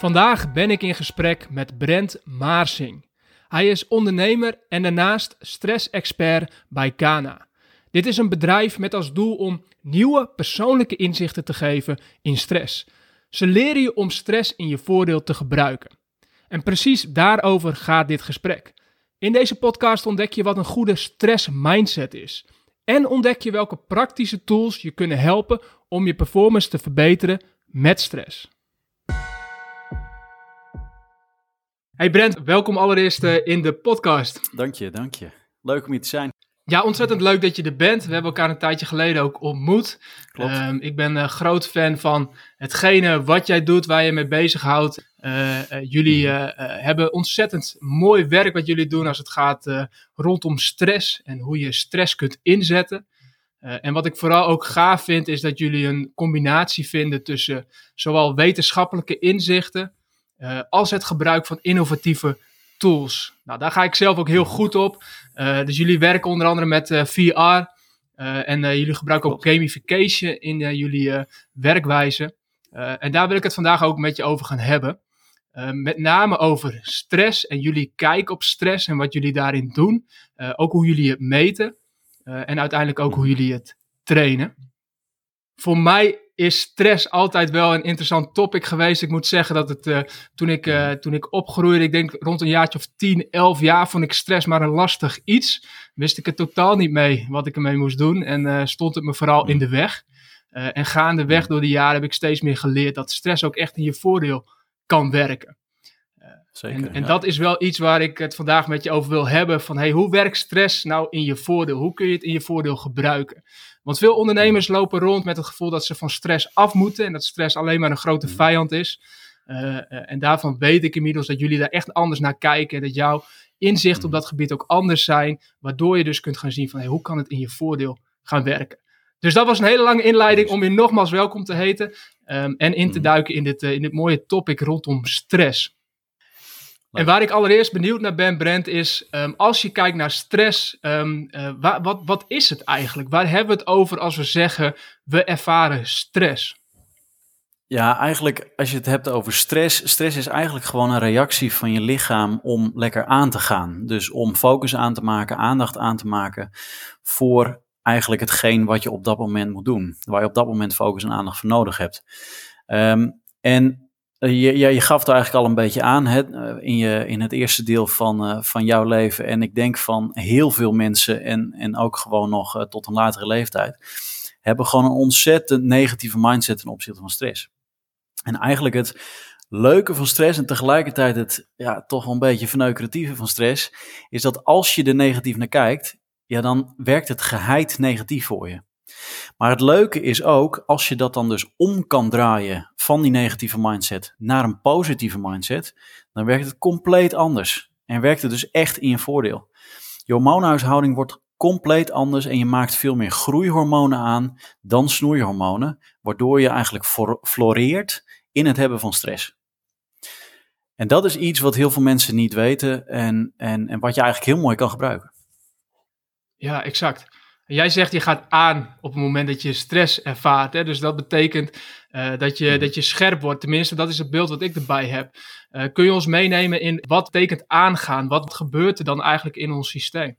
Vandaag ben ik in gesprek met Brent Maarsing. Hij is ondernemer en daarnaast stress-expert bij Kana. Dit is een bedrijf met als doel om nieuwe persoonlijke inzichten te geven in stress. Ze leren je om stress in je voordeel te gebruiken. En precies daarover gaat dit gesprek. In deze podcast ontdek je wat een goede stress-mindset is. En ontdek je welke praktische tools je kunnen helpen om je performance te verbeteren met stress. Hey Brent, welkom allereerst eh, in de podcast. Dank je, dank je. Leuk om hier te zijn. Ja, ontzettend leuk dat je er bent. We hebben elkaar een tijdje geleden ook ontmoet. Klopt. Ehm, ik ben een groot fan van hetgene wat jij doet, waar je mee bezighoudt. Uh, uh, jullie uh, hebben ontzettend mooi werk wat jullie doen als het gaat rondom stress en hoe je stress kunt inzetten. en wat ik vooral ook gaaf vind, is dat jullie een combinatie vinden tussen zowel wetenschappelijke inzichten uh, als het gebruik van innovatieve tools. Nou, daar ga ik zelf ook heel goed op. Uh, dus jullie werken onder andere met uh, VR. en jullie gebruiken ook gamification in jullie werkwijze. en daar wil ik het vandaag ook met je over gaan hebben. met name over stress en jullie kijk op stress en wat jullie daarin doen. ook hoe jullie het meten. en uiteindelijk ook hoe jullie het trainen. Voor mij is stress altijd wel een interessant topic geweest. Ik moet zeggen dat het uh, toen, ik, uh, toen ik opgroeide, ik denk rond een jaartje of 10, 11 jaar, vond ik stress maar een lastig iets. Wist ik het totaal niet mee wat ik ermee moest doen en uh, stond het me vooral in de weg. en gaandeweg door de jaren heb ik steeds meer geleerd dat stress ook echt in je voordeel kan werken. Zeker, en, en ja. dat is wel iets waar ik het vandaag met je over wil hebben. Van hey, hoe werkt stress nou in je voordeel? Hoe kun je het in je voordeel gebruiken? Want veel ondernemers lopen rond met het gevoel dat ze van stress af moeten. En dat stress alleen maar een grote vijand is. Uh, en daarvan weet ik inmiddels dat jullie daar echt anders naar kijken. En dat jouw inzichten op dat gebied ook anders zijn. Waardoor je dus kunt gaan zien van hey, hoe kan het in je voordeel gaan werken. Dus dat was een hele lange inleiding om je nogmaals welkom te heten. Um, en in te duiken in dit, uh, in dit mooie topic rondom stress. En waar ik allereerst benieuwd naar ben, Brent, is um, als je kijkt naar stress, um, uh, wa wat, wat is het eigenlijk? Waar hebben we het over als we zeggen we ervaren stress? Ja, eigenlijk als je het hebt over stress, stress is eigenlijk gewoon een reactie van je lichaam om lekker aan te gaan. Dus om focus aan te maken, aandacht aan te maken voor eigenlijk hetgeen wat je op dat moment moet doen. Waar je op dat moment focus en aandacht voor nodig hebt. Um, en eh, je, je gaf het eigenlijk al een beetje aan hè, eh, in, je, in het eerste deel van, uh, van jouw leven. En ik denk van heel veel mensen en, en ook gewoon nog tot een latere leeftijd, hebben gewoon een ontzettend negatieve mindset ten opzichte van stress. En eigenlijk het leuke van stress en tegelijkertijd het ja, toch wel een beetje verneukeratieve van stress, is dat als je er negatief naar kijkt, ja, dan werkt het geheid negatief voor je. Maar het leuke is ook, als je dat dan dus om kan draaien van die negatieve mindset naar een positieve mindset, dan werkt het compleet anders. En werkt het dus echt in je voordeel. Je hormoonhuishouding wordt compleet anders en je maakt veel meer groeihormonen aan dan snoeihormonen, waardoor je eigenlijk floreert in het hebben van stress. En dat is iets wat heel veel mensen niet weten en, en, en wat je eigenlijk heel mooi kan gebruiken. Ja, exact. Jij zegt je gaat aan op het moment dat je stress ervaart. Hè? Dus dat betekent uh, dat, je, dat je scherp wordt. Tenminste, dat is het beeld wat ik erbij heb. Uh, kun je ons meenemen in wat betekent aangaan? Wat gebeurt er dan eigenlijk in ons systeem?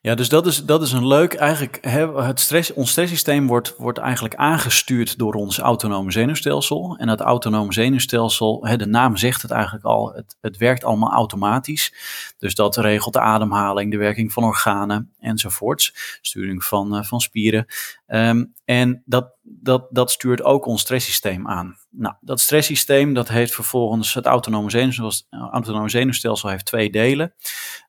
Ja, dus dat is, dat is een leuk. Eigenlijk, het stress, ons stresssysteem wordt, wordt eigenlijk aangestuurd door ons autonome zenuwstelsel. En dat autonome zenuwstelsel, de naam zegt het eigenlijk al, het, het werkt allemaal automatisch. Dus dat regelt de ademhaling, de werking van organen enzovoorts. Sturing van, uh, van spieren. Um, en dat, dat, dat stuurt ook ons stresssysteem aan. Nou, dat stresssysteem dat heeft vervolgens het autonome zenuwstelsel, autonome zenuwstelsel heeft twee delen.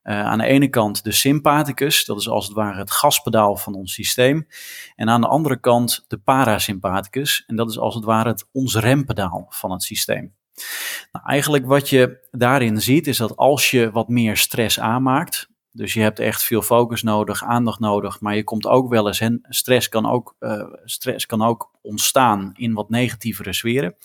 Uh, aan de ene kant de sympathicus, dat is als het ware het gaspedaal van ons systeem. En aan de andere kant de parasympathicus, en dat is als het ware het ons rempedaal van het systeem. Nou, eigenlijk wat je daarin ziet is dat als je wat meer stress aanmaakt, dus je hebt echt veel focus nodig, aandacht nodig, maar je komt ook wel eens, en stress kan ook, uh, stress kan ook ontstaan in wat negatievere sferen.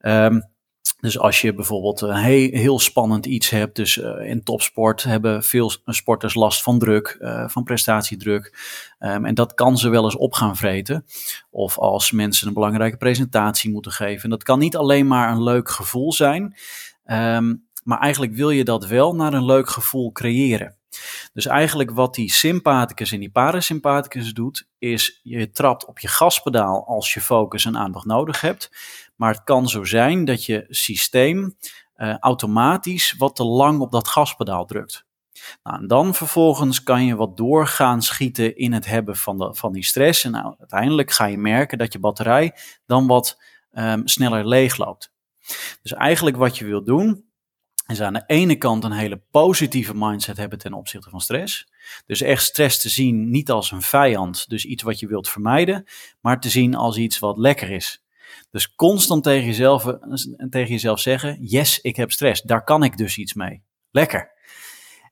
Um, dus als je bijvoorbeeld een heel, heel spannend iets hebt, dus uh, in topsport hebben veel sporters last van druk, van prestatiedruk. Um, en dat kan ze wel eens op gaan vreten. Of als mensen een belangrijke presentatie moeten geven. En dat kan niet alleen maar een leuk gevoel zijn, um, maar eigenlijk wil je dat wel naar een leuk gevoel creëren. Dus eigenlijk wat die sympathicus en die parasympathicus doet, is je trapt op je gaspedaal als je focus en aandacht nodig hebt. Maar het kan zo zijn dat je systeem uh, automatisch wat te lang op dat gaspedaal drukt. Nou, en dan vervolgens kan je wat doorgaan schieten in het hebben van, de, van die stress. En nou, uiteindelijk ga je merken dat je batterij dan wat um, sneller leegloopt. Dus eigenlijk wat je wil doen, is aan de ene kant een hele positieve mindset hebben ten opzichte van stress. Dus echt stress te zien niet als een vijand, dus iets wat je wilt vermijden, maar te zien als iets wat lekker is. Dus constant tegen jezelf, tegen jezelf zeggen: Yes, ik heb stress. Daar kan ik dus iets mee. Lekker.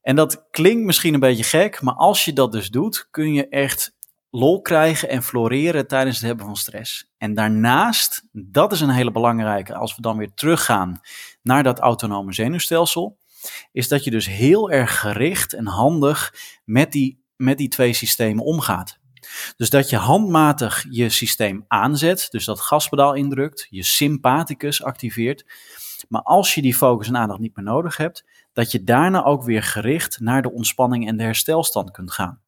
En dat klinkt misschien een beetje gek, maar als je dat dus doet, kun je echt lol krijgen en floreren tijdens het hebben van stress. En daarnaast, dat is een hele belangrijke, als we dan weer teruggaan naar dat autonome zenuwstelsel, is dat je dus heel erg gericht en handig met die, met die twee systemen omgaat. Dus dat je handmatig je systeem aanzet, dus dat gaspedaal indrukt, je sympathicus activeert. Maar als je die focus en aandacht niet meer nodig hebt, dat je daarna ook weer gericht naar de ontspanning en de herstelstand kunt gaan.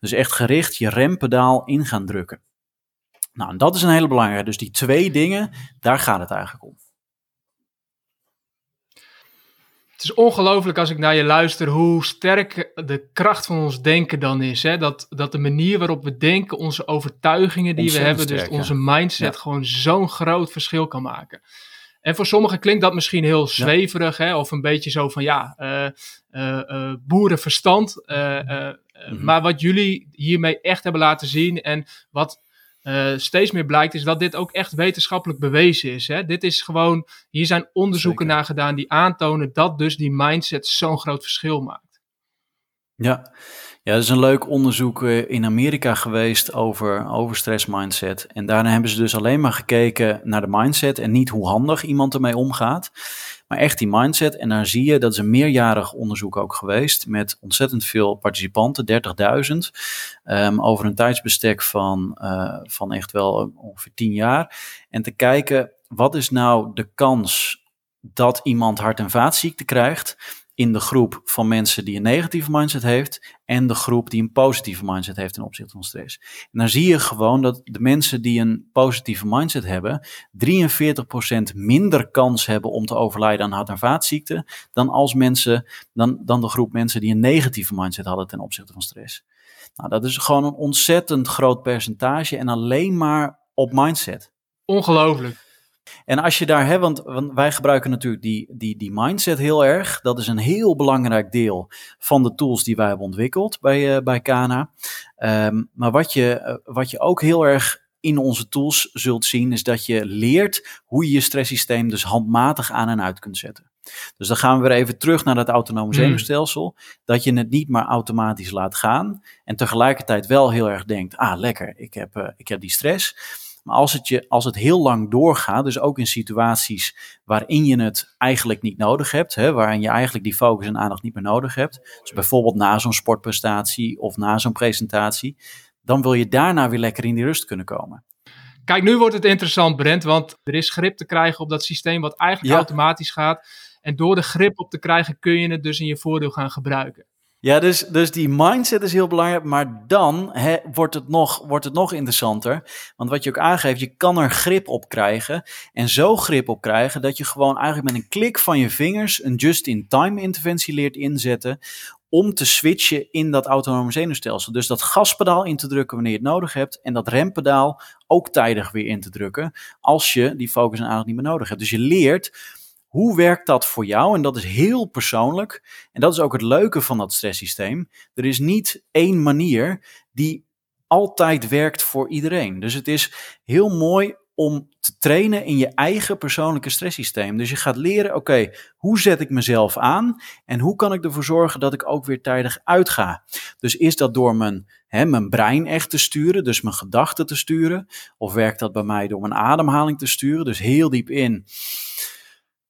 Dus echt gericht je rempedaal in gaan drukken. Nou, en dat is een hele belangrijke. Dus die twee dingen, daar gaat het eigenlijk om. Het is ongelooflijk als ik naar je luister hoe sterk de kracht van ons denken dan is. Hè? Dat, dat de manier waarop we denken, onze overtuigingen die we hebben, dus onze mindset, gewoon zo'n groot verschil kan maken. En voor sommigen klinkt dat misschien heel zweverig, hè? of een beetje zo van ja, uh, uh, uh, boerenverstand. Mm Maar wat jullie hiermee echt hebben laten zien en wat uh, steeds meer blijkt, is dat dit ook echt wetenschappelijk bewezen is. Hè? Dit is gewoon, hier zijn onderzoeken naar gedaan die aantonen dat dus die mindset zo'n groot verschil maakt. Ja. ja, er is een leuk onderzoek eh, in Amerika geweest over, over stress mindset. En daarna hebben ze dus alleen maar gekeken naar de mindset en niet hoe handig iemand ermee omgaat. Maar echt die mindset. En daar zie je, dat is een meerjarig onderzoek ook geweest. Met ontzettend veel participanten, 30.000. Um, over een tijdsbestek van, uh, van echt wel ongeveer 10 jaar. En te kijken, wat is nou de kans dat iemand hart- en vaatziekte krijgt in de groep van mensen die een negatieve mindset heeft en de groep die een positieve mindset heeft ten opzichte van stress. En dan zie je gewoon dat de mensen die een positieve mindset hebben, 43% minder kans hebben om te overlijden aan hart- en vaatziekten dan als mensen, dan, dan de groep mensen die een negatieve mindset hadden ten opzichte van stress. Nou, dat is gewoon een ontzettend groot percentage en alleen maar op mindset. Ongelooflijk. En als je daar hebt, want, want, wij gebruiken natuurlijk die, die, die mindset heel erg. Dat is een heel belangrijk deel van de tools die wij hebben ontwikkeld bij, uh, bij Kana. Um, maar wat je, uh, wat je ook heel erg in onze tools zult zien, is dat je leert hoe je je stresssysteem dus handmatig aan en uit kunt zetten. Dus dan gaan we weer even terug naar dat autonome zenuwstelsel. Mm. Dat je het niet maar automatisch laat gaan. En tegelijkertijd wel heel erg denkt, ah lekker, ik heb, uh, ik heb die stress. Maar als het, je, als het heel lang doorgaat, dus ook in situaties waarin je het eigenlijk niet nodig hebt, hè, waarin je eigenlijk die focus en aandacht niet meer nodig hebt, dus bijvoorbeeld na zo'n sportprestatie of na zo'n presentatie, dan wil je daarna weer lekker in die rust kunnen komen. Kijk, nu wordt het interessant, Brent, want er is grip te krijgen op dat systeem wat eigenlijk ja. automatisch gaat. En door de grip op te krijgen kun je het dus in je voordeel gaan gebruiken. Ja, dus, dus die mindset is heel belangrijk, maar dan wordt, het nog, wordt het nog interessanter. Want wat je ook aangeeft, je kan er grip op krijgen. En zo grip op krijgen dat je gewoon eigenlijk met een klik van je vingers een just-in-time interventie leert inzetten. Om te switchen in dat autonome zenuwstelsel. Dus dat gaspedaal in te drukken wanneer je het nodig hebt. En dat rempedaal ook tijdig weer in te drukken. Als je die focus en aandacht niet meer nodig hebt. Dus je leert hoe werkt dat voor jou? En dat is heel persoonlijk. En dat is ook het leuke van dat stresssysteem. Er is niet één manier die altijd werkt voor iedereen. Dus het is heel mooi om te trainen in je eigen persoonlijke stresssysteem. Dus je gaat leren, oké, hoe zet ik mezelf aan en hoe kan ik ervoor zorgen dat ik ook weer tijdig uitga. Dus is dat door mijn, hè, mijn brein echt te sturen, dus mijn gedachten te sturen, of werkt dat bij mij door mijn ademhaling te sturen, dus heel diep in.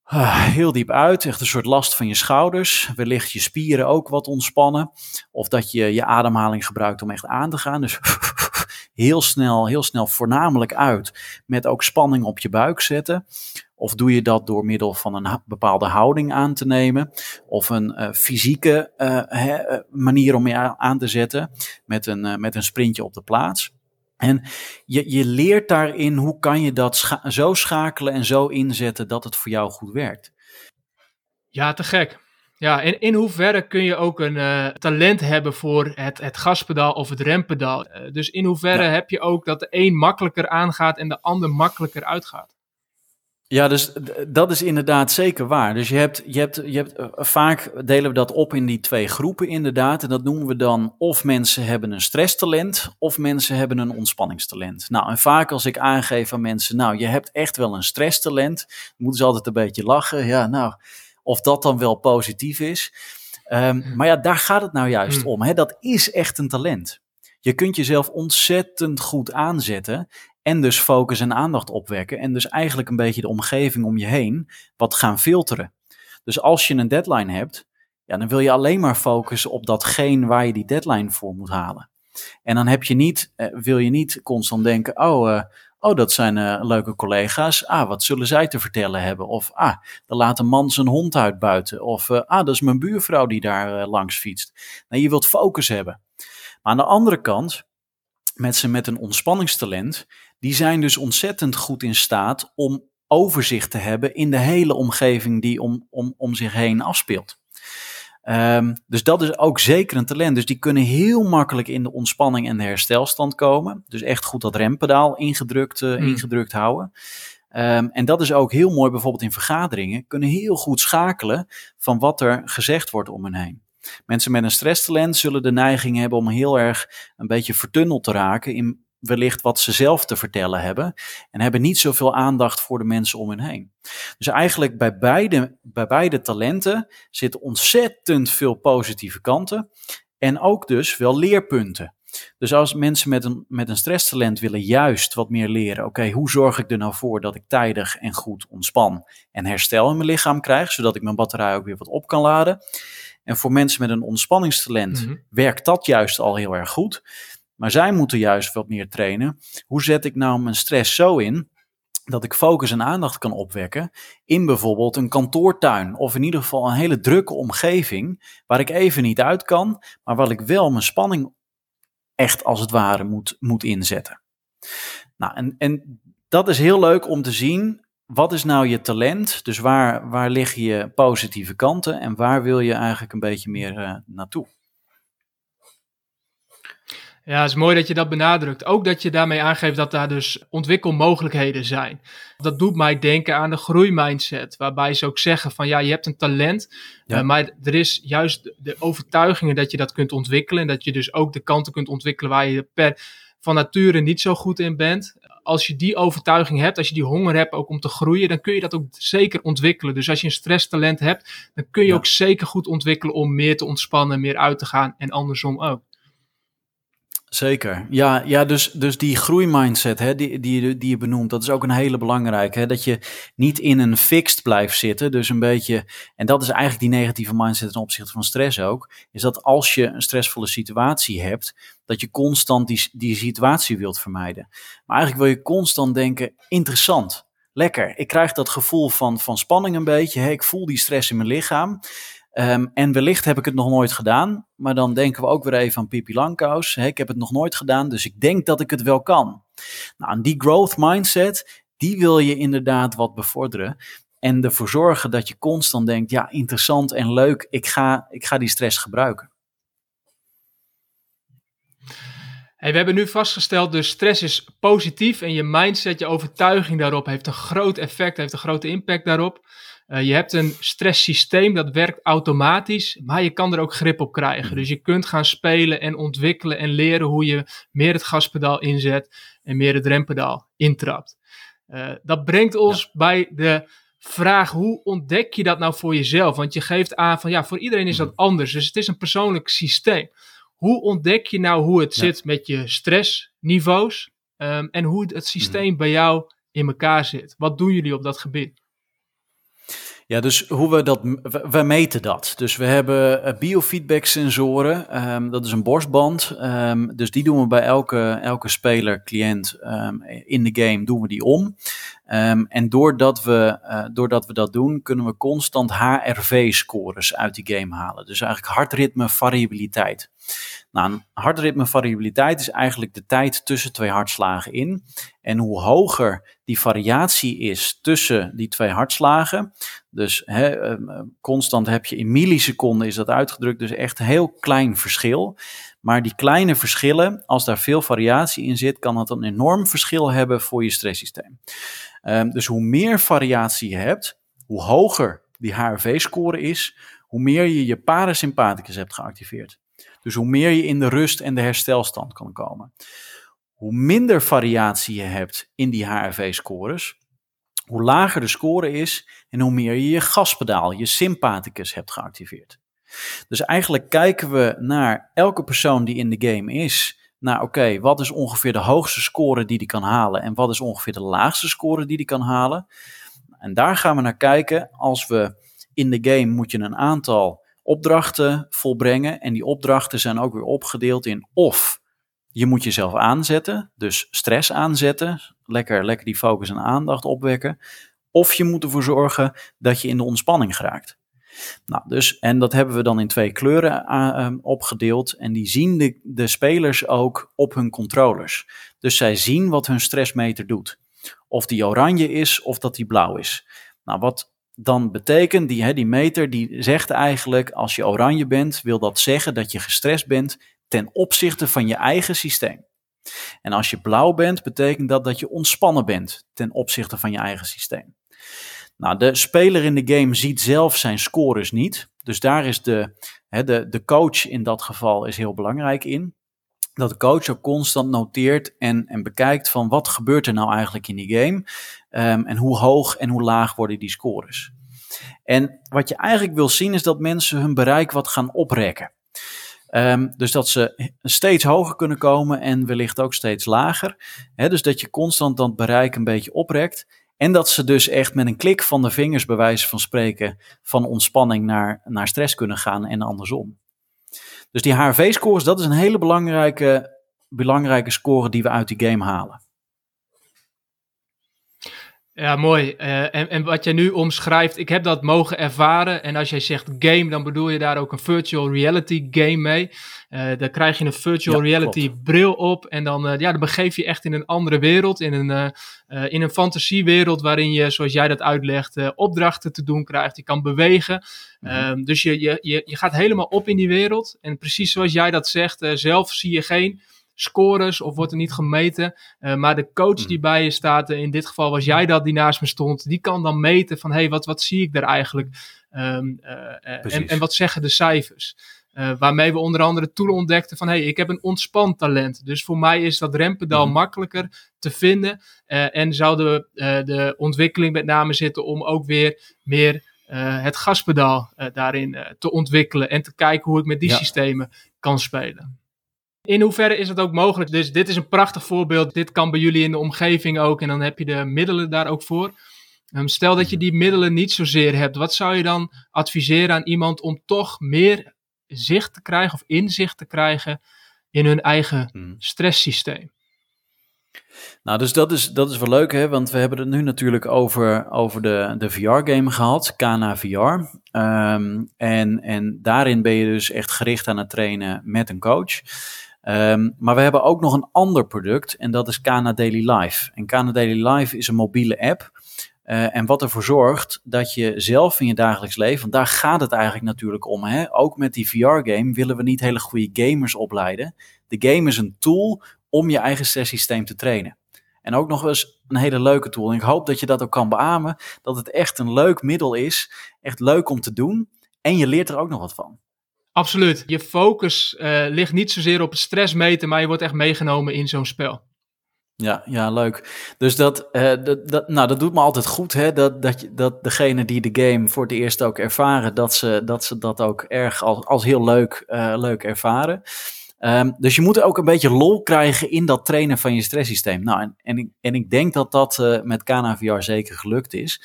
Ah, heel diep uit, echt een soort last van je schouders. Wellicht je spieren ook wat ontspannen. Of dat je je ademhaling gebruikt om echt aan te gaan. Dus heel snel, heel snel voornamelijk uit. Met ook spanning op je buik zetten. Of doe je dat door middel van een bepaalde houding aan te nemen. Of een uh, fysieke uh, manier om je aan te zetten. Met een, met een sprintje op de plaats. En je, je leert daarin hoe kan je dat scha zo schakelen en zo inzetten dat het voor jou goed werkt. Ja, te gek. Ja, en in hoeverre kun je ook een uh, talent hebben voor het, het gaspedaal of het rempedaal? Uh, dus in hoeverre ja. heb je ook dat de een makkelijker aangaat en de ander makkelijker uitgaat? Ja, dus dat is inderdaad zeker waar. Dus je hebt, je hebt, je hebt uh, vaak delen we dat op in die twee groepen inderdaad. En dat noemen we dan of mensen hebben een stresstalent of mensen hebben een ontspanningstalent. Nou, en vaak als ik aangeef aan mensen, nou, je hebt echt wel een stresstalent, moeten ze altijd een beetje lachen. Ja, nou, of dat dan wel positief is. Um, maar ja, daar gaat het nou juist hmm. om. Hè? Dat is echt een talent. Je kunt jezelf ontzettend goed aanzetten en dus focus en aandacht opwekken. En dus eigenlijk een beetje de omgeving om je heen wat gaan filteren. Dus als je een deadline hebt, ja, dan wil je alleen maar focussen op datgene waar je die deadline voor moet halen. En dan heb je niet, eh, wil je niet constant denken, oh, uh, oh dat zijn uh, leuke collega's. Ah, wat zullen zij te vertellen hebben? Of ah, er laat een man zijn hond uit buiten. Of ah, dat is mijn buurvrouw die daar langs fietst. Nou, je wilt focus hebben. Maar aan de andere kant, mensen met een ontspanningstalent, die zijn dus ontzettend goed in staat om overzicht te hebben in de hele omgeving die om, om, om zich heen afspeelt. Um, dus dat is ook zeker een talent. Dus die kunnen heel makkelijk in de ontspanning en de herstelstand komen. Dus echt goed dat rempedaal ingedrukt, uh, ingedrukt houden. Um, en dat is ook heel mooi bijvoorbeeld in vergaderingen. Kunnen heel goed schakelen van wat er gezegd wordt om hen heen. Mensen met een stresstalent zullen de neiging hebben om heel erg een beetje vertunneld te raken in wellicht wat ze zelf te vertellen hebben. En hebben niet zoveel aandacht voor de mensen om hen heen. Dus eigenlijk bij beide, bij beide talenten zitten ontzettend veel positieve kanten. En ook dus wel leerpunten. Dus als mensen met een, met een stresstalent willen juist wat meer leren, oké, hoe zorg ik er nou voor dat ik tijdig en goed ontspan en herstel in mijn lichaam krijg, zodat ik mijn batterij ook weer wat op kan laden. En voor mensen met een ontspanningstalent mm -hmm. werkt dat juist al heel erg goed. Maar zij moeten juist wat meer trainen. Hoe zet ik nou mijn stress zo in dat ik focus en aandacht kan opwekken in bijvoorbeeld een kantoortuin of in ieder geval een hele drukke omgeving waar ik even niet uit kan, maar waar ik wel mijn spanning echt als het ware moet, moet inzetten. Nou, en, en dat is heel leuk om te zien. Wat is nou je talent? Dus waar, waar liggen je positieve kanten en waar wil je eigenlijk een beetje meer uh, naartoe? Ja, het is mooi dat je dat benadrukt. Ook dat je daarmee aangeeft dat daar dus ontwikkelmogelijkheden zijn. Dat doet mij denken aan de groeimindset, waarbij ze ook zeggen van ja, je hebt een talent, ja. uh, maar er is juist de overtuigingen dat je dat kunt ontwikkelen en dat je dus ook de kanten kunt ontwikkelen waar je per van nature niet zo goed in bent. Als je die overtuiging hebt, als je die honger hebt ook om te groeien, dan kun je dat ook zeker ontwikkelen. Dus als je een stresstalent hebt, dan kun je ja. ook zeker goed ontwikkelen om meer te ontspannen, meer uit te gaan en andersom ook. Zeker. Ja, ja dus, dus die groeimindset hè, die, die, die je benoemt, dat is ook een hele belangrijke. Hè, dat je niet in een fixed blijft zitten. Dus een beetje, en dat is eigenlijk die negatieve mindset ten opzichte van stress ook. Is dat als je een stressvolle situatie hebt, dat je constant die, die situatie wilt vermijden. Maar eigenlijk wil je constant denken, interessant, lekker. Ik krijg dat gevoel van, van spanning een beetje. Ik voel die stress in mijn lichaam. Um, en wellicht heb ik het nog nooit gedaan, maar dan denken we ook weer even aan Pipi Langkous. Ik heb het nog nooit gedaan, dus ik denk dat ik het wel kan. Nou, die growth mindset, die wil je inderdaad wat bevorderen. En ervoor zorgen dat je constant denkt, ja, interessant en leuk, ik ga, ik ga die stress gebruiken. We hebben nu vastgesteld, dus stress is positief en je mindset, je overtuiging daarop heeft een groot effect, heeft een grote impact daarop. Uh, je hebt een stresssysteem dat werkt automatisch, maar je kan er ook grip op krijgen. Mm. Dus je kunt gaan spelen en ontwikkelen en leren hoe je meer het gaspedaal inzet en meer het rempedaal intrapt. dat brengt ons bij de vraag: hoe ontdek je dat nou voor jezelf? Want je geeft aan van ja, voor iedereen is dat mhm. anders. Dus het is een persoonlijk systeem. Hoe ontdek je nou hoe het zit met je stressniveaus um, en hoe het systeem mhm. bij jou in elkaar zit? Wat doen jullie op dat gebied? Ja, dus hoe we dat, we, meten dat. Dus we hebben uh, biofeedback sensoren, ehm, dat is een borstband. Um, dus die doen we bij elke, elke speler, cliënt um, in de game, doen we die om. en doordat we, uh, doordat we dat doen, kunnen we constant HRV-scores uit die game halen. Dus eigenlijk hartritme variabiliteit. Nou, een hartritmevariabiliteit is eigenlijk de tijd tussen twee hartslagen in. En hoe hoger die variatie is tussen die twee hartslagen, dus ehm, ehm, constant heb je in milliseconden is dat uitgedrukt, dus echt heel klein verschil. Maar die kleine verschillen, als daar veel variatie in zit, kan dat een enorm verschil hebben voor je stresssysteem. Um, dus hoe meer variatie je hebt, hoe hoger die HRV-score is, hoe meer je je parasympathicus hebt geactiveerd. Dus hoe meer je in de rust en de herstelstand kan komen. Hoe minder variatie je hebt in die HRV-scores, hoe lager de score is en hoe meer je je gaspedaal, je sympathicus hebt geactiveerd. Dus eigenlijk kijken we naar elke persoon die in de game is, naar oké, wat is ongeveer de hoogste score die die kan halen en wat is ongeveer de laagste score die die kan halen. En daar gaan we naar kijken als we in de game moet je een aantal opdrachten volbrengen. En die opdrachten zijn ook weer opgedeeld in of je moet jezelf aanzetten, dus stress aanzetten, lekker, lekker die focus en aandacht opwekken. Of je moet ervoor zorgen dat je in de ontspanning geraakt. Nou, dus, en dat hebben we dan in twee kleuren uh, opgedeeld. En die zien de, de spelers ook op hun controllers. Dus zij zien wat hun stressmeter doet. Of die oranje is of dat die blauw is. Nou, wat dan betekent die, hè, die meter, die zegt eigenlijk, als je oranje bent, wil dat zeggen dat je gestrest bent ten opzichte van je eigen systeem. En als je blauw bent, betekent dat dat je ontspannen bent ten opzichte van je eigen systeem. Nou, de speler in de game ziet zelf zijn scores niet. Dus daar is de, hè, de, de coach in dat geval is heel belangrijk in. Dat de coach ook constant noteert en, en bekijkt van wat gebeurt er nou eigenlijk in die game. Um, en hoe hoog en hoe laag worden die scores. En wat je eigenlijk wil zien is dat mensen hun bereik wat gaan oprekken. Um, dus dat ze steeds hoger kunnen komen en wellicht ook steeds lager. dus dat je constant dat bereik een beetje oprekt. En dat ze dus echt met een klik van de vingers, bij wijze van spreken, van ontspanning naar, naar stress kunnen gaan en andersom. Dus die HRV-scores, dat is een hele belangrijke, belangrijke score die we uit die game halen. Ja, mooi. Uh, en, en wat jij nu omschrijft, ik heb dat mogen ervaren. En als jij zegt game, dan bedoel je daar ook een virtual reality game mee. Uh, dan krijg je een virtual reality bril op. En dan, uh, ja, dan begeef je echt in een andere wereld. In een, in een fantasiewereld waarin je, zoals jij dat uitlegt, opdrachten te doen krijgt. Je kan bewegen. Mm dus je, je, je, je gaat helemaal op in die wereld. En precies zoals jij dat zegt, zelf zie je geen scores of wordt er niet gemeten. Uh, maar de coach hmm. die bij je staat, uh, in dit geval was jij dat die naast me stond, die kan dan meten van hé, hey, wat, wat zie ik daar eigenlijk? Um, uh, en, en wat zeggen de cijfers? waarmee we onder andere toen ontdekten van hé, hey, ik heb een ontspan talent. Dus voor mij is dat rempedaal hmm. makkelijker te vinden. en zou de, de ontwikkeling met name zitten om ook weer meer het gaspedaal daarin te ontwikkelen. En te kijken hoe ik met die systemen kan spelen. In hoeverre is het ook mogelijk? Dus dit is een prachtig voorbeeld. Dit kan bij jullie in de omgeving ook. En dan heb je de middelen daar ook voor. Um, stel dat je die middelen niet zozeer hebt. Wat zou je dan adviseren aan iemand om toch meer zicht te krijgen of inzicht te krijgen in hun eigen hmm. stresssysteem? Nou, dus dat is, dat is wel leuk, hè? want we hebben het nu natuurlijk over, over de, de VR-game gehad, Kana VR. Um, en, en daarin ben je dus echt gericht aan het trainen met een coach. Um, maar we hebben ook nog een ander product en dat is Kana Daily Life. En Kana Daily Life is een mobiele app. Uh, en wat ervoor zorgt dat je zelf in je dagelijks leven, want daar gaat het eigenlijk natuurlijk om. Hè? Ook met die VR-game willen we niet hele goede gamers opleiden. De game is een tool om je eigen stresssysteem te trainen. En ook nog eens een hele leuke tool. En ik hoop dat je dat ook kan beamen, dat het echt een leuk middel is. Echt leuk om te doen. En je leert er ook nog wat van. Absoluut. Je focus uh, ligt niet zozeer op het stressmeten, maar je wordt echt meegenomen in zo'n spel. Ja, ja, leuk. Dus dat, uh, dat, dat, nou, dat doet me altijd goed, hè? Dat, dat, dat degene die de game voor het eerst ook ervaren, dat ze dat, ze dat ook erg als, als heel leuk, uh, leuk ervaren. Um, dus je moet ook een beetje lol krijgen in dat trainen van je stresssysteem. Nou, en, en, ik, en ik denk dat dat met KNVR zeker gelukt is.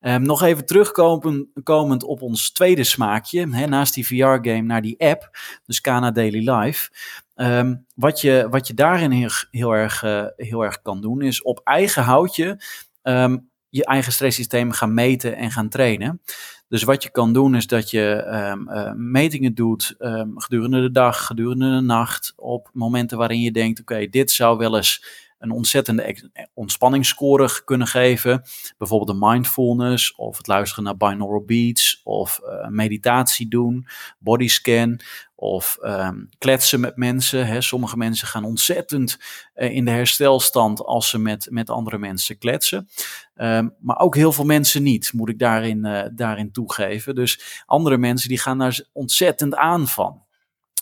Um, nog even terugkomend op ons tweede smaakje, hè, naast die VR-game naar die app, dus Kana Daily Life. Um, wat, je, wat je daarin heel, erg, uh, heel erg kan doen, is op eigen houtje um, je eigen stresssysteem gaan meten en gaan trainen. Dus wat je kan doen is dat je uh, metingen doet gedurende de dag, gedurende de nacht, op momenten waarin je denkt, oké, dit zou wel eens een ontzettende ontspanningsscore kunnen geven. Bijvoorbeeld de mindfulness of het luisteren naar binaural beats of uh, meditatie doen, bodyscan of um, kletsen met mensen. Hè. Sommige mensen gaan ontzettend uh, in de herstelstand als ze met, met andere mensen kletsen. Um, maar ook heel veel mensen niet, moet ik daarin, uh, daarin toegeven. Dus andere mensen die gaan daar ontzettend aan van.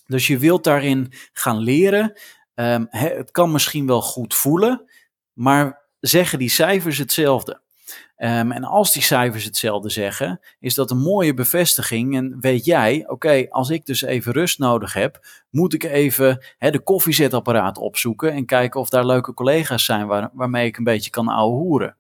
Dus je wilt daarin gaan leren Um, het kan misschien wel goed voelen, maar zeggen die cijfers hetzelfde? Um, en als die cijfers hetzelfde zeggen, is dat een mooie bevestiging. En weet jij, oké, als ik dus even rust nodig heb, moet ik even de koffiezetapparaat opzoeken en kijken of daar leuke collega's zijn waar, waarmee ik een beetje kan ouwehoeren.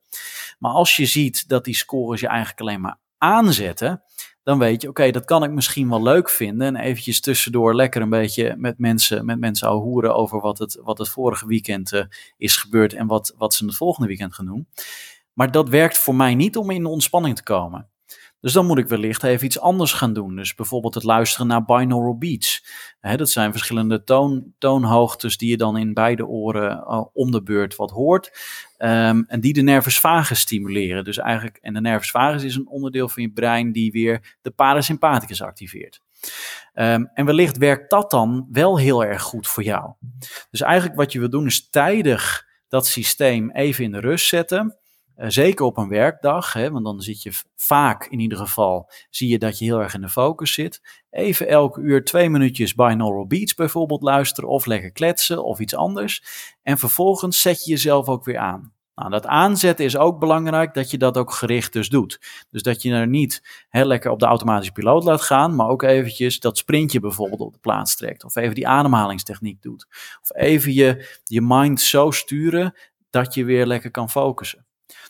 Maar als je ziet dat die scores je eigenlijk alleen maar aanzetten, dan weet je, oké, dat kan ik misschien wel leuk vinden. En eventjes tussendoor lekker een beetje met mensen, met mensen horen over wat het, wat het vorige weekend uh, is gebeurd en wat, wat ze het volgende weekend gaan doen. Maar dat werkt voor mij niet om in de ontspanning te komen. Dus dan moet ik wellicht even iets anders gaan doen. Dus bijvoorbeeld het luisteren naar binaural beats. dat zijn verschillende toon, toonhoogtes die je dan in beide oren uh, om de beurt wat hoort. Um, en die de nervus vagus stimuleren. Dus eigenlijk, en de nervus vagus is een onderdeel van je brein die weer de parasympathicus activeert. Um, en wellicht werkt dat dan wel heel erg goed voor jou. Dus eigenlijk wat je wil doen is tijdig dat systeem even in de rust zetten. Uh, zeker op een werkdag, hè, want dan zit je vaak in ieder geval, zie je dat je heel erg in de focus zit. Even elke uur twee minuutjes binaural beats bijvoorbeeld luisteren of lekker kletsen of iets anders. En vervolgens zet je jezelf ook weer aan. Nou, dat aanzetten is ook belangrijk dat je dat ook gericht dus doet. Dus dat je er niet heel lekker op de automatische piloot laat gaan, maar ook eventjes dat sprintje bijvoorbeeld op de plaats trekt. Of even die ademhalingstechniek doet. Of even je, je mind zo sturen dat je weer lekker kan focussen.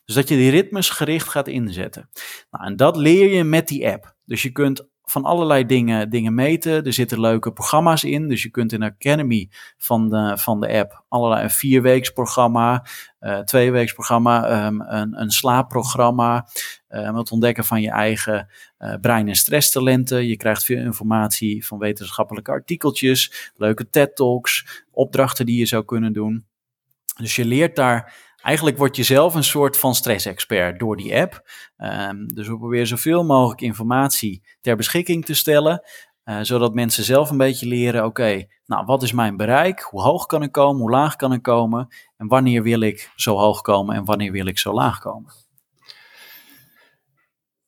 Dus dat je die ritmes gericht gaat inzetten. Nou, en dat leer je met die app. Dus je kunt van allerlei dingen, dingen meten. Er zitten leuke programma's in. Dus je kunt in de Academy van de, van de app allerlei een vierweeks programma, uh, tweeweeks programma, um, een, een slaapprogramma. Um, het ontdekken van je eigen uh, brein- en stresstalenten. Je krijgt veel informatie van wetenschappelijke artikeltjes, leuke TED-talks, opdrachten die je zou kunnen doen. Dus je leert daar Eigenlijk word je zelf een soort van stressexpert door die app. Um, dus we proberen zoveel mogelijk informatie ter beschikking te stellen. Uh, zodat mensen zelf een beetje leren, oké, nou wat is mijn bereik? Hoe hoog kan ik komen? Hoe laag kan ik komen? En wanneer wil ik zo hoog komen en wanneer wil ik zo laag komen?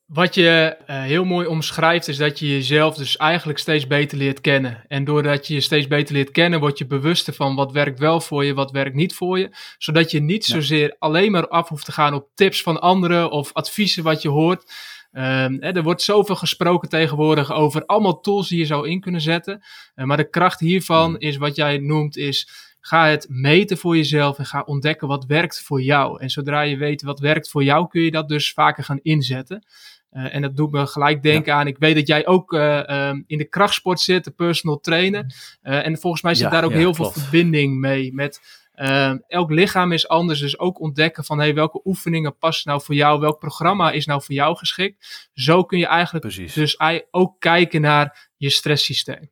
Wat je uh, heel mooi omschrijft is dat je jezelf dus eigenlijk steeds beter leert kennen. En doordat je je steeds beter leert kennen, word je bewuster van wat werkt wel voor je, wat werkt niet voor je. Zodat je niet zozeer alleen maar af hoeft te gaan op tips van anderen of adviezen wat je hoort. Um, hè, er wordt zoveel gesproken tegenwoordig over allemaal tools die je zou in kunnen zetten. Uh, maar de kracht hiervan is wat jij noemt is ga het meten voor jezelf en ga ontdekken wat werkt voor jou. En zodra je weet wat werkt voor jou, kun je dat dus vaker gaan inzetten. Uh, en dat doet me gelijk denken aan, ik weet dat jij ook uh, um, in de krachtsport zit, de personal trainer. Uh, en volgens mij zit ja, daar ook ja, heel klopt. veel verbinding mee met ehm, elk lichaam is anders, dus ook ontdekken van hey, welke oefeningen passen nou voor jou, welk programma is nou voor jou geschikt. Zo kun je eigenlijk Precies. dus ook kijken naar je stresssysteem.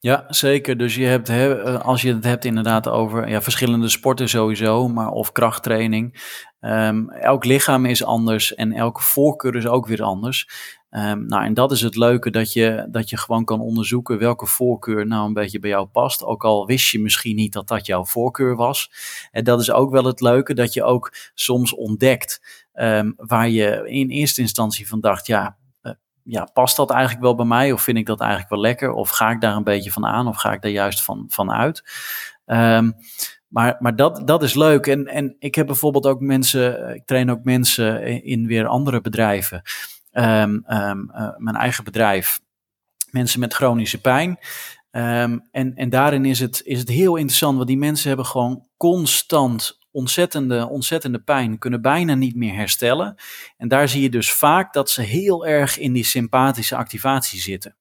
Ja, zeker. Dus je hebt, als je het hebt inderdaad over ja, verschillende sporten sowieso, maar of krachttraining. Um, elk lichaam is anders en elke voorkeur is ook weer anders. Um, nou, en dat is het leuke, dat je, dat je gewoon kan onderzoeken welke voorkeur nou een beetje bij jou past. Ook al wist je misschien niet dat dat jouw voorkeur was. En dat is ook wel het leuke, dat je ook soms ontdekt um, waar je in eerste instantie van dacht, ja, ja, past dat eigenlijk wel bij mij? Of vind ik dat eigenlijk wel lekker? Of ga ik daar een beetje van aan? Of ga ik daar juist van, van uit? Um, Maar, maar dat, dat is leuk. En, en ik heb bijvoorbeeld ook mensen, ik train ook mensen in weer andere bedrijven. Um, um, uh, mijn eigen bedrijf. Mensen met chronische pijn. En, en daarin is het, is het heel interessant, want die mensen hebben gewoon constant ontzettende, ontzettende pijn, kunnen bijna niet meer herstellen. En daar zie je dus vaak dat ze heel erg in die sympathische activatie zitten.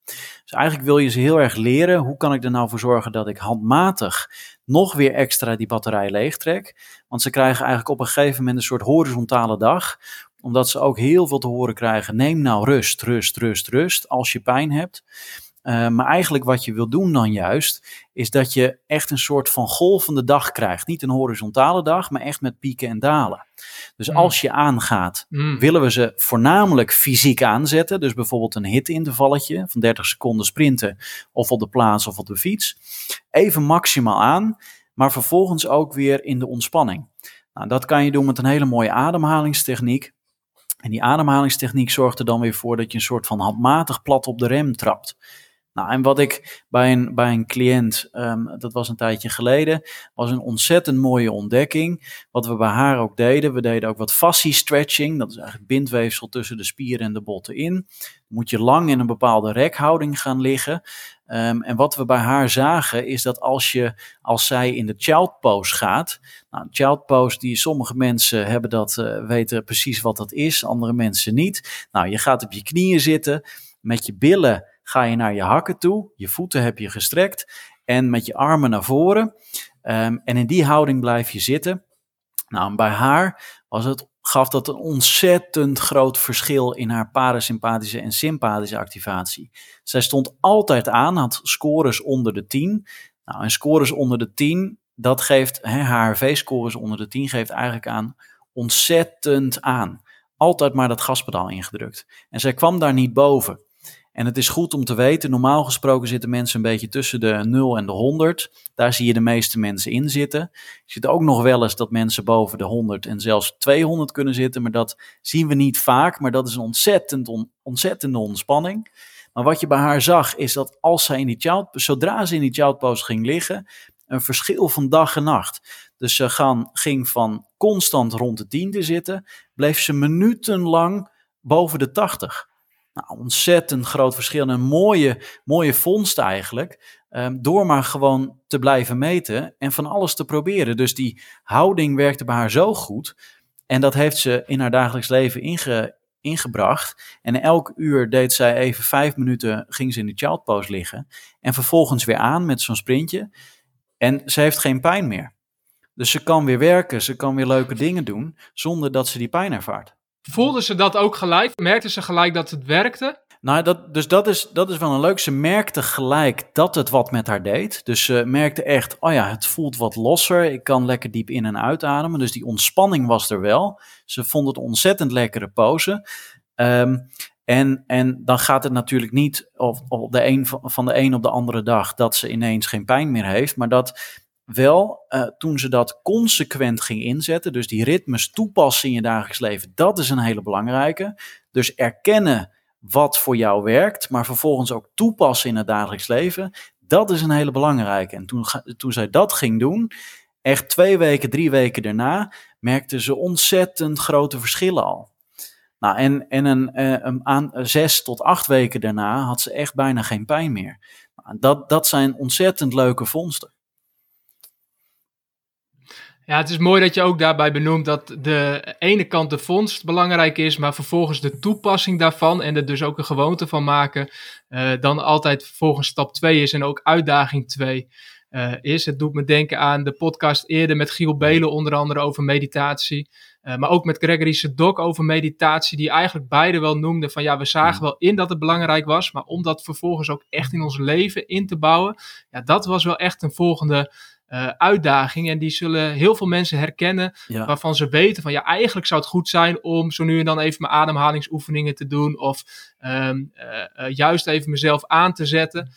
Dus eigenlijk wil je ze heel erg leren, hoe kan ik er nou voor zorgen dat ik handmatig nog weer extra die batterij leegtrek. Want ze krijgen eigenlijk op een gegeven moment een soort horizontale dag, omdat ze ook heel veel te horen krijgen, neem nou rust, rust, rust, rust, als je pijn hebt. Uh, maar eigenlijk wat je wil doen dan juist, is dat je echt een soort van golvende dag krijgt. Niet een horizontale dag, maar echt met pieken en dalen. Dus mm. als je aangaat, mm. willen we ze voornamelijk fysiek aanzetten. Dus bijvoorbeeld een hitintervalletje van 30 seconden sprinten, of op de plaats of op de fiets. Even maximaal aan, maar vervolgens ook weer in de ontspanning. Nou, dat kan je doen met een hele mooie ademhalingstechniek. En die ademhalingstechniek zorgt er dan weer voor dat je een soort van handmatig plat op de rem trapt. Nou, en wat ik bij een, bij een cliënt, um, dat was een tijdje geleden, was een ontzettend mooie ontdekking. Wat we bij haar ook deden, we deden ook wat fascie stretching. Dat is eigenlijk bindweefsel tussen de spieren en de botten in. Moet je lang in een bepaalde rekhouding gaan liggen. Um, en wat we bij haar zagen is dat als, je, als zij in de child pose gaat. Nou, child pose, die sommige mensen hebben dat, uh, weten precies wat dat is, andere mensen niet. Nou, je gaat op je knieën zitten met je billen ga je naar je hakken toe, je voeten heb je gestrekt en met je armen naar voren. Um, en in die houding blijf je zitten. Nou, bij haar was het, gaf dat een ontzettend groot verschil in haar parasympathische en sympathische activatie. Zij stond altijd aan, had scores onder de 10. Nou, en scores onder de 10, dat geeft, hè, HRV-scores onder de 10 geeft eigenlijk aan ontzettend aan. Altijd maar dat gaspedaal ingedrukt. En zij kwam daar niet boven. En het is goed om te weten, normaal gesproken zitten mensen een beetje tussen de 0 en de 100. Daar zie je de meeste mensen in zitten. Je ziet ook nog wel eens dat mensen boven de 100 en zelfs 200 kunnen zitten, maar dat zien we niet vaak. Maar dat is een ontzettend on, ontzettende ontspanning. Maar wat je bij haar zag, is dat als zij in die child, zodra ze in die child pose ging liggen, een verschil van dag en nacht. Dus ze gaan, ging van constant rond de 10 te zitten, bleef ze minutenlang boven de 80. Nou, ontzettend groot verschil en een mooie, mooie vondst eigenlijk. Um, door maar gewoon te blijven meten en van alles te proberen. Dus die houding werkte bij haar zo goed. En dat heeft ze in haar dagelijks leven inge, ingebracht. En elk uur deed zij even vijf minuten, ging ze in de child pose liggen. En vervolgens weer aan met zo'n sprintje. En ze heeft geen pijn meer. Dus ze kan weer werken, ze kan weer leuke dingen doen, zonder dat ze die pijn ervaart. Voelden ze dat ook gelijk? Merkten ze gelijk dat het werkte? Nou, dat, dus dat is, dat is wel een leuk. Ze merkte gelijk dat het wat met haar deed. Dus ze merkte echt, oh ja, het voelt wat losser. Ik kan lekker diep in- en uitademen. Dus die ontspanning was er wel. Ze vond het ontzettend lekkere pose. Um, en, en dan gaat het natuurlijk niet op, op de een, van de een op de andere dag dat ze ineens geen pijn meer heeft. Maar dat wel, uh, toen ze dat consequent ging inzetten, dus die ritmes toepassen in je dagelijks leven, dat is een hele belangrijke. Dus erkennen wat voor jou werkt, maar vervolgens ook toepassen in het dagelijks leven, dat is een hele belangrijke. En toen, toen zij dat ging doen, echt twee weken, drie weken daarna, merkte ze ontzettend grote verschillen al. Nou, en, en een, eh, een, aan, zes tot acht weken daarna had ze echt bijna geen pijn meer. Nou, dat, dat zijn ontzettend leuke vondsten. Ja, het is mooi dat je ook daarbij benoemt dat de ene kant de vondst belangrijk is, maar vervolgens de toepassing daarvan en er dus ook een gewoonte van maken, uh, dan altijd vervolgens stap 2 is en ook uitdaging 2 uh, eh, is. Het doet me denken aan de podcast eerder met Giel Belen onder andere over meditatie, uh, maar ook met Gregory Sedok over meditatie, die eigenlijk beide wel noemden van ja, we zagen wel in dat het belangrijk was, maar om dat vervolgens ook echt in ons leven in te bouwen, ja, dat was wel echt een volgende uh, uitdaging. En die zullen heel veel mensen herkennen. Waarvan ze weten van ja, eigenlijk zou het goed zijn om zo nu en dan even mijn ademhalingsoefeningen te doen. Of um, uh, juist even mezelf aan te zetten.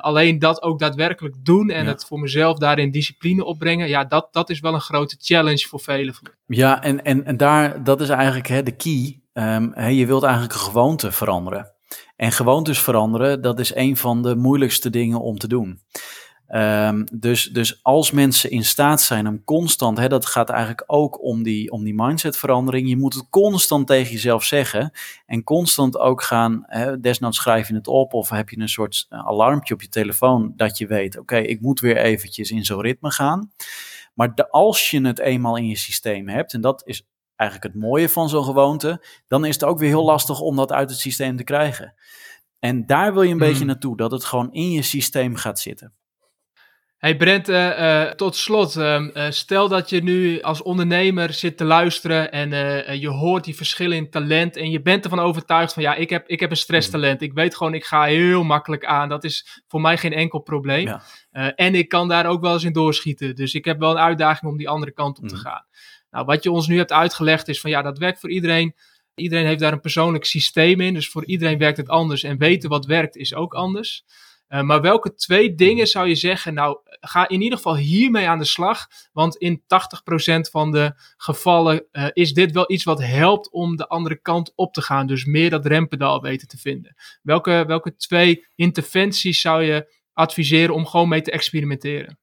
alleen dat ook daadwerkelijk doen en het voor mezelf daarin discipline opbrengen. Ja, dat, dat is wel een grote challenge voor velen. Ja, en, en, en daar, dat is eigenlijk hè, de key. Um, hè, je wilt eigenlijk een gewoonte veranderen. En gewoontes veranderen, dat is een van de moeilijkste dingen om te doen. Ehm, dus, dus als mensen in staat zijn om constant, hè, dat gaat eigenlijk ook om die, om die mindsetverandering. Je moet het constant tegen jezelf zeggen en constant ook gaan, hè, desnoods schrijf je het op of heb je een soort eh, alarmpje op je telefoon dat je weet, oké, ik moet weer eventjes in zo'n ritme gaan. Maar de, als je het eenmaal in je systeem hebt, en dat is eigenlijk het mooie van zo'n gewoonte, dan is het ook weer heel lastig om dat uit het systeem te krijgen. En daar wil je een beetje hmm. naartoe, dat het gewoon in je systeem gaat zitten. Hey Brent, uh, tot slot, ehm, eh, stel dat je nu als ondernemer zit te luisteren en je hoort die verschillen in talent en je bent ervan overtuigd van ja, ik heb, ik heb een stresstalent. Ik weet gewoon, ik ga heel makkelijk aan. Dat is voor mij geen enkel probleem. Ja. en ik kan daar ook wel eens in doorschieten. Dus ik heb wel een uitdaging om die andere kant op te mm. gaan. Nou, wat je ons nu hebt uitgelegd is van ja, dat werkt voor iedereen. Iedereen heeft daar een persoonlijk systeem in. Dus voor iedereen werkt het anders. En weten wat werkt is ook anders. Uh, maar welke twee dingen zou je zeggen? Nou, ga in ieder geval hiermee aan de slag. Want in 80% van de gevallen uh, is dit wel iets wat helpt om de andere kant op te gaan. Dus meer dat rempedaal weten te vinden. Welke, welke twee interventies zou je adviseren om gewoon mee te experimenteren?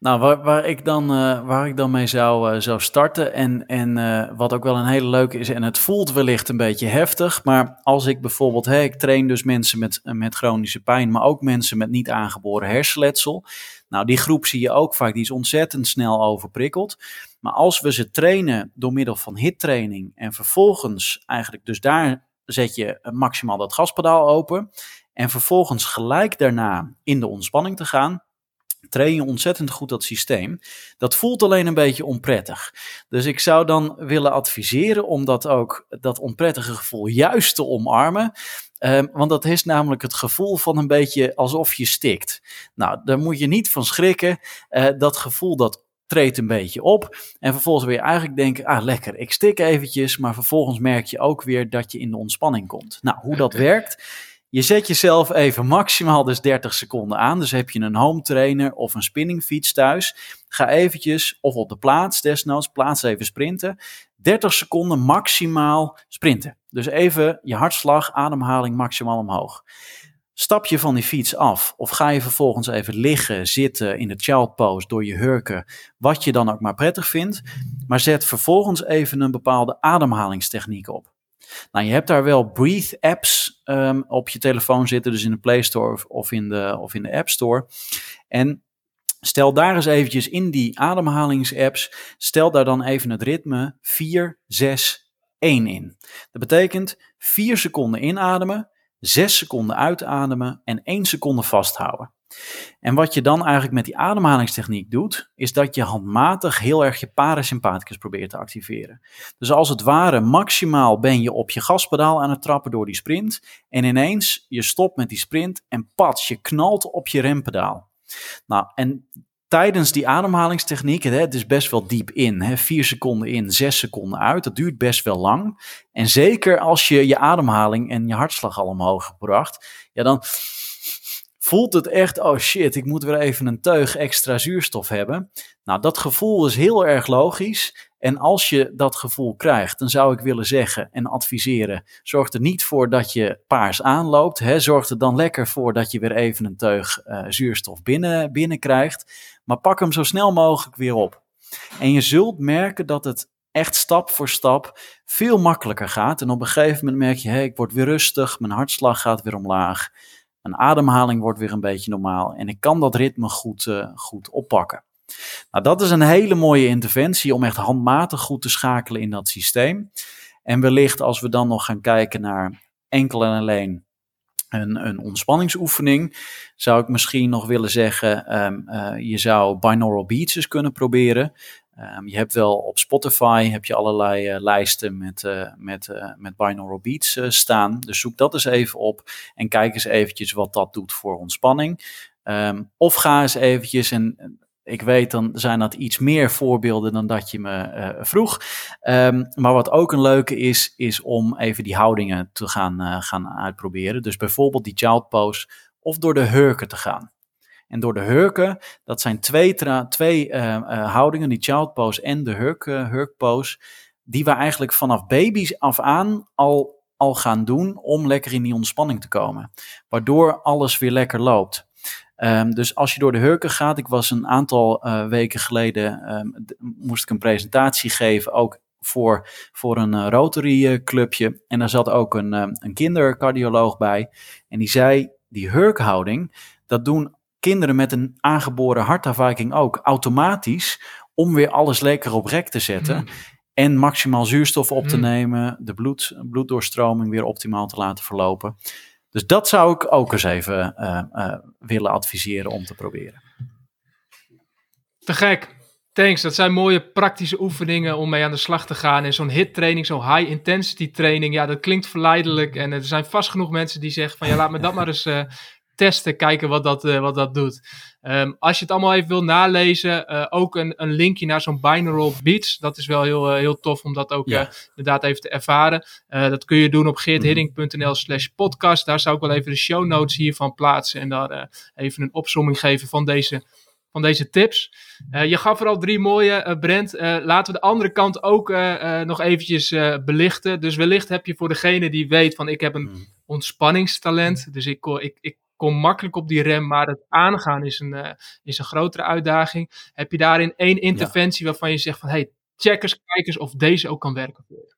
Nou, waar, waar, ik, dan, uh, waar ik dan mee zou, uh, zou starten en, en uh, wat ook wel een hele leuke is, en het voelt wellicht een beetje heftig, maar als ik bijvoorbeeld, hey, ik train dus mensen met, met chronische pijn, maar ook mensen met niet aangeboren hersenletsel. Nou, die groep zie je ook vaak, die is ontzettend snel overprikkeld. Maar als we ze trainen door middel van hittraining en vervolgens eigenlijk, dus daar zet je maximaal dat gaspedaal open en vervolgens gelijk daarna in de ontspanning te gaan, train je ontzettend goed dat systeem. Dat voelt alleen een beetje onprettig. Dus ik zou dan willen adviseren om dat ook, dat onprettige gevoel juist te omarmen. Ehm, want dat is namelijk het gevoel van een beetje alsof je stikt. Nou, daar moet je niet van schrikken. Uh, dat gevoel dat treedt een beetje op. En vervolgens weer eigenlijk denken, ah lekker, ik stik eventjes. Maar vervolgens merk je ook weer dat je in de ontspanning komt. Nou, hoe dat werkt je zet jezelf even maximaal dus 30 seconden aan. Dus heb je een home trainer of een spinningfiets thuis. Ga eventjes, of op de plaats desnoods, plaats even sprinten. 30 seconden maximaal sprinten. Dus even je hartslag, ademhaling maximaal omhoog. Stap je van die fiets af of ga je vervolgens even liggen, zitten in de child pose door je hurken, wat je dan ook maar prettig vindt. Maar zet vervolgens even een bepaalde ademhalingstechniek op. Nou, je hebt daar wel breathe apps um, op je telefoon zitten, dus in de Play Store of in de, of in de App Store. En stel daar eens eventjes in die ademhalingsapps, stel daar dan even het ritme 4, 6, 1 in. Dat betekent 4 seconden inademen, 6 seconden uitademen en 1 seconde vasthouden. En wat je dan eigenlijk met die ademhalingstechniek doet, is dat je handmatig heel erg je parasympathicus probeert te activeren. Dus als het ware maximaal ben je op je gaspedaal aan het trappen door die sprint en ineens je stopt met die sprint en pats, je knalt op je rempedaal. Nou, en tijdens die ademhalingstechniek, het is best wel diep in, hè, vier seconden in, zes seconden uit, dat duurt best wel lang. En zeker als je je ademhaling en je hartslag al omhoog gebracht, ja dan voelt het echt, oh shit, ik moet weer even een teug extra zuurstof hebben. Nou, dat gevoel is heel erg logisch. En als je dat gevoel krijgt, dan zou ik willen zeggen en adviseren: zorg er niet voor dat je paars aanloopt. Hè. Zorg er dan lekker voor dat je weer even een teug uh, zuurstof binnen, binnenkrijgt. Maar pak hem zo snel mogelijk weer op. En je zult merken dat het echt stap voor stap veel makkelijker gaat. En op een gegeven moment merk je: hé, ik word weer rustig, mijn hartslag gaat weer omlaag. Mijn ademhaling wordt weer een beetje normaal en ik kan dat ritme goed, uh, goed oppakken. Nou, dat is een hele mooie interventie om echt handmatig goed te schakelen in dat systeem. En wellicht als we dan nog gaan kijken naar enkel en alleen een, een ontspanningsoefening, zou ik misschien nog willen zeggen, um, uh, je zou binaural beats eens kunnen proberen. Um, je hebt wel op Spotify heb je allerlei uh, lijsten met, uh, met, uh, met binaural beats staan. Dus zoek dat eens even op en kijk eens eventjes wat dat doet voor ontspanning. Um, of ga eens eventjes, en ik weet dan zijn dat iets meer voorbeelden dan dat je me vroeg. Um, maar wat ook een leuke is, is om even die houdingen te gaan, gaan uitproberen. Dus bijvoorbeeld die child pose of door de hurken te gaan. En door de hurken, dat zijn twee, twee uh, uh, houdingen, die child pose en de hurk, uh, pose, die we eigenlijk vanaf baby's af aan al, al gaan doen om lekker in die ontspanning te komen. Waardoor alles weer lekker loopt. Ehm, dus als je door de hurken gaat, ik was een aantal weken geleden, ehm, moest ik een presentatie geven, ook voor, voor een Rotary clubje. En daar zat ook een, een kindercardioloog bij. En die zei, die hurkhouding, dat doen kinderen met een aangeboren hartafwijking ook automatisch om weer alles lekker op rek te zetten. Hmm. En maximaal zuurstof op te hmm. nemen, de bloed, bloeddoorstroming weer optimaal te laten verlopen. Dus dat zou ik ook eens even uh, uh, willen adviseren om te proberen. Te gek. Thanks. Dat zijn mooie praktische oefeningen om mee aan de slag te gaan. En zo'n hit training, zo'n high intensity training, ja, dat klinkt verleidelijk. En er zijn vast genoeg mensen die zeggen van ja, laat me dat maar eens uh, testen, kijken wat dat, uh, wat dat doet. Um, als je het allemaal even wil nalezen, uh, ook een, een linkje naar zo'n binaural beats. Dat is wel heel, uh, heel tof om dat ook ja. inderdaad even te ervaren. dat kun je doen op geerthidding.nl slash podcast. Daar zou ik wel even de show notes hiervan plaatsen en daar even een opzomming geven van deze van deze tips. Uh, je gaf er al drie mooie, uh, Brent. Uh, laten we de andere kant ook nog eventjes belichten. Dus wellicht heb je voor degene die weet van ik heb een hmm. ontspanningstalent. Dus ik, ik, ik kom makkelijk op die rem, maar het aangaan is een, uh, is een grotere uitdaging. Heb je daarin één interventie waarvan je zegt van, hey, check eens, kijk eens of deze ook kan werken voor je?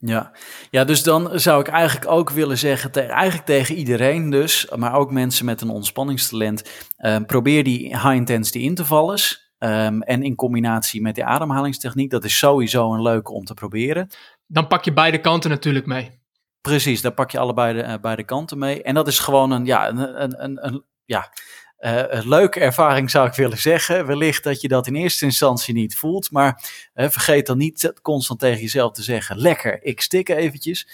Ja. ja, dus dan zou ik eigenlijk ook willen zeggen, te, eigenlijk tegen iedereen dus, maar ook mensen met een ontspanningstalent, uh, probeer die high intensity intervallers. Um, en in combinatie met die ademhalingstechniek, dat is sowieso een leuke om te proberen. Dan pak je beide kanten natuurlijk mee. Precies, daar pak je allebei de, uh, beide kanten mee. En dat is gewoon een, ja, een, een, een, ja, uh, een leuke ervaring zou ik willen zeggen. Wellicht dat je dat in eerste instantie niet voelt, maar uh, vergeet dan niet constant tegen jezelf te zeggen: lekker, ik stik eventjes.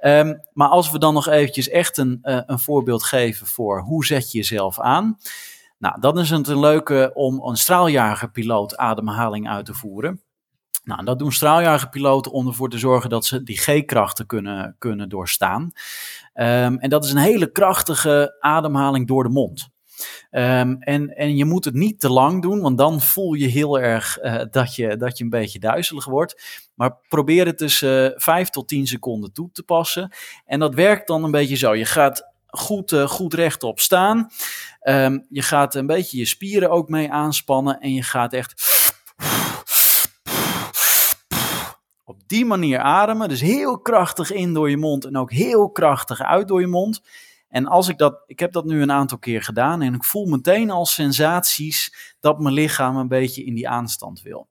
Um, maar als we dan nog eventjes echt een, een voorbeeld geven voor hoe zet je jezelf aan. Nou, dan is het een leuke om een straaljagerpiloot ademhaling uit te voeren. Nou, dat doen straaljagerpiloten om ervoor te zorgen dat ze die G-krachten kunnen, kunnen doorstaan. Um, en dat is een hele krachtige ademhaling door de mond. Um, en, en je moet het niet te lang doen, want dan voel je heel erg uh, dat, je, dat je een beetje duizelig wordt. Maar probeer het tussen uh, 5 tot 10 seconden toe te passen. En dat werkt dan een beetje zo. Je gaat goed, uh, goed rechtop staan. Um, je gaat een beetje je spieren ook mee aanspannen. En je gaat echt op die manier ademen. Dus heel krachtig in door je mond en ook heel krachtig uit door je mond. En als ik dat, ik heb dat nu een aantal keer gedaan en ik voel meteen al sensaties dat mijn lichaam een beetje in die aanstand wil.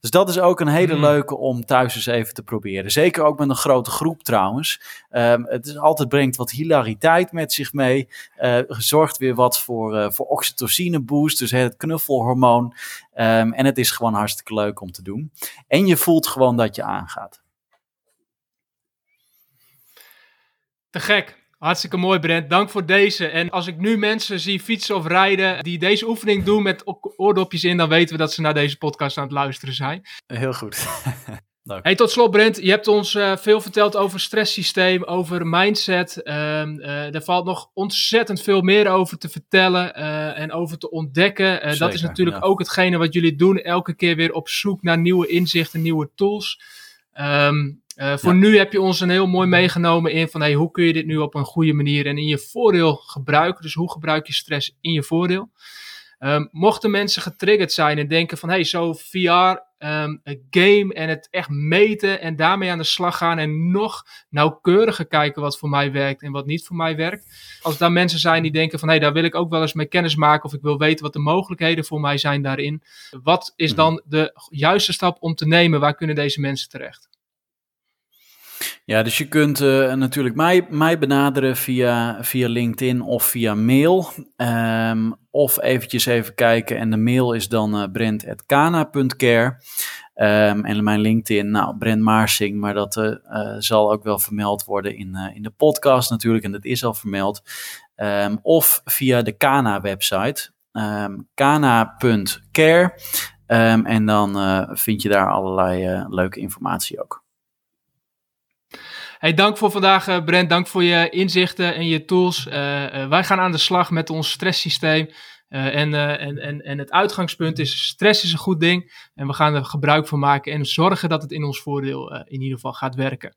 Dus dat is ook een hele hmm. leuke om thuis eens even te proberen. Zeker ook met een grote groep trouwens. Um, het is, altijd brengt wat hilariteit met zich mee. Uh, zorgt weer wat voor, uh, voor oxytocine boost, dus het knuffelhormoon. Um, en het is gewoon hartstikke leuk om te doen. En je voelt gewoon dat je aangaat. Te gek. Hartstikke mooi, Brent. Dank voor deze. En als ik nu mensen zie fietsen of rijden die deze oefening doen met oordopjes in, dan weten we dat ze naar deze podcast aan het luisteren zijn. Heel goed. Hey, tot slot, Brent. Je hebt ons uh, veel verteld over stresssysteem, over mindset. Uh, uh, er valt nog ontzettend veel meer over te vertellen eh, en over te ontdekken. dat is natuurlijk ook hetgene wat jullie doen. Elke keer weer op zoek naar nieuwe inzichten, nieuwe tools. Um, uh, voor nu heb je ons een heel mooi meegenomen in van hey, hoe kun je dit nu op een goede manier en in je voordeel gebruiken. Dus hoe gebruik je stress in je voordeel. Um, mochten mensen getriggerd zijn en denken van hey, zo VR, um, ehm, een game en het echt meten en daarmee aan de slag gaan en nog nauwkeuriger kijken wat voor mij werkt en wat niet voor mij werkt. Als daar mensen zijn die denken van hey, daar wil ik ook wel eens mee kennis maken of ik wil weten wat de mogelijkheden voor mij zijn daarin. Wat is mhm. dan de juiste stap om te nemen? Waar kunnen deze mensen terecht? Ja, dus je kunt uh, natuurlijk mij, mij benaderen via, via LinkedIn of via mail. Um, of eventjes even kijken. En de mail is dan uh, brent.kana.care. Um, en mijn LinkedIn, nou, Brent Maarsing. Maar dat uh, zal ook wel vermeld worden in, in de podcast natuurlijk. En dat is al vermeld. Um, of via de Kana-website. Kana.care. en dan vind je daar allerlei leuke informatie ook. Hey, dank voor vandaag, uh, Brent. Dank voor je inzichten en je tools. Uh, uh, wij gaan aan de slag met ons stresssysteem. en, en, en, en het uitgangspunt is: stress is een goed ding. En we gaan er gebruik van maken en zorgen dat het in ons voordeel in ieder geval gaat werken.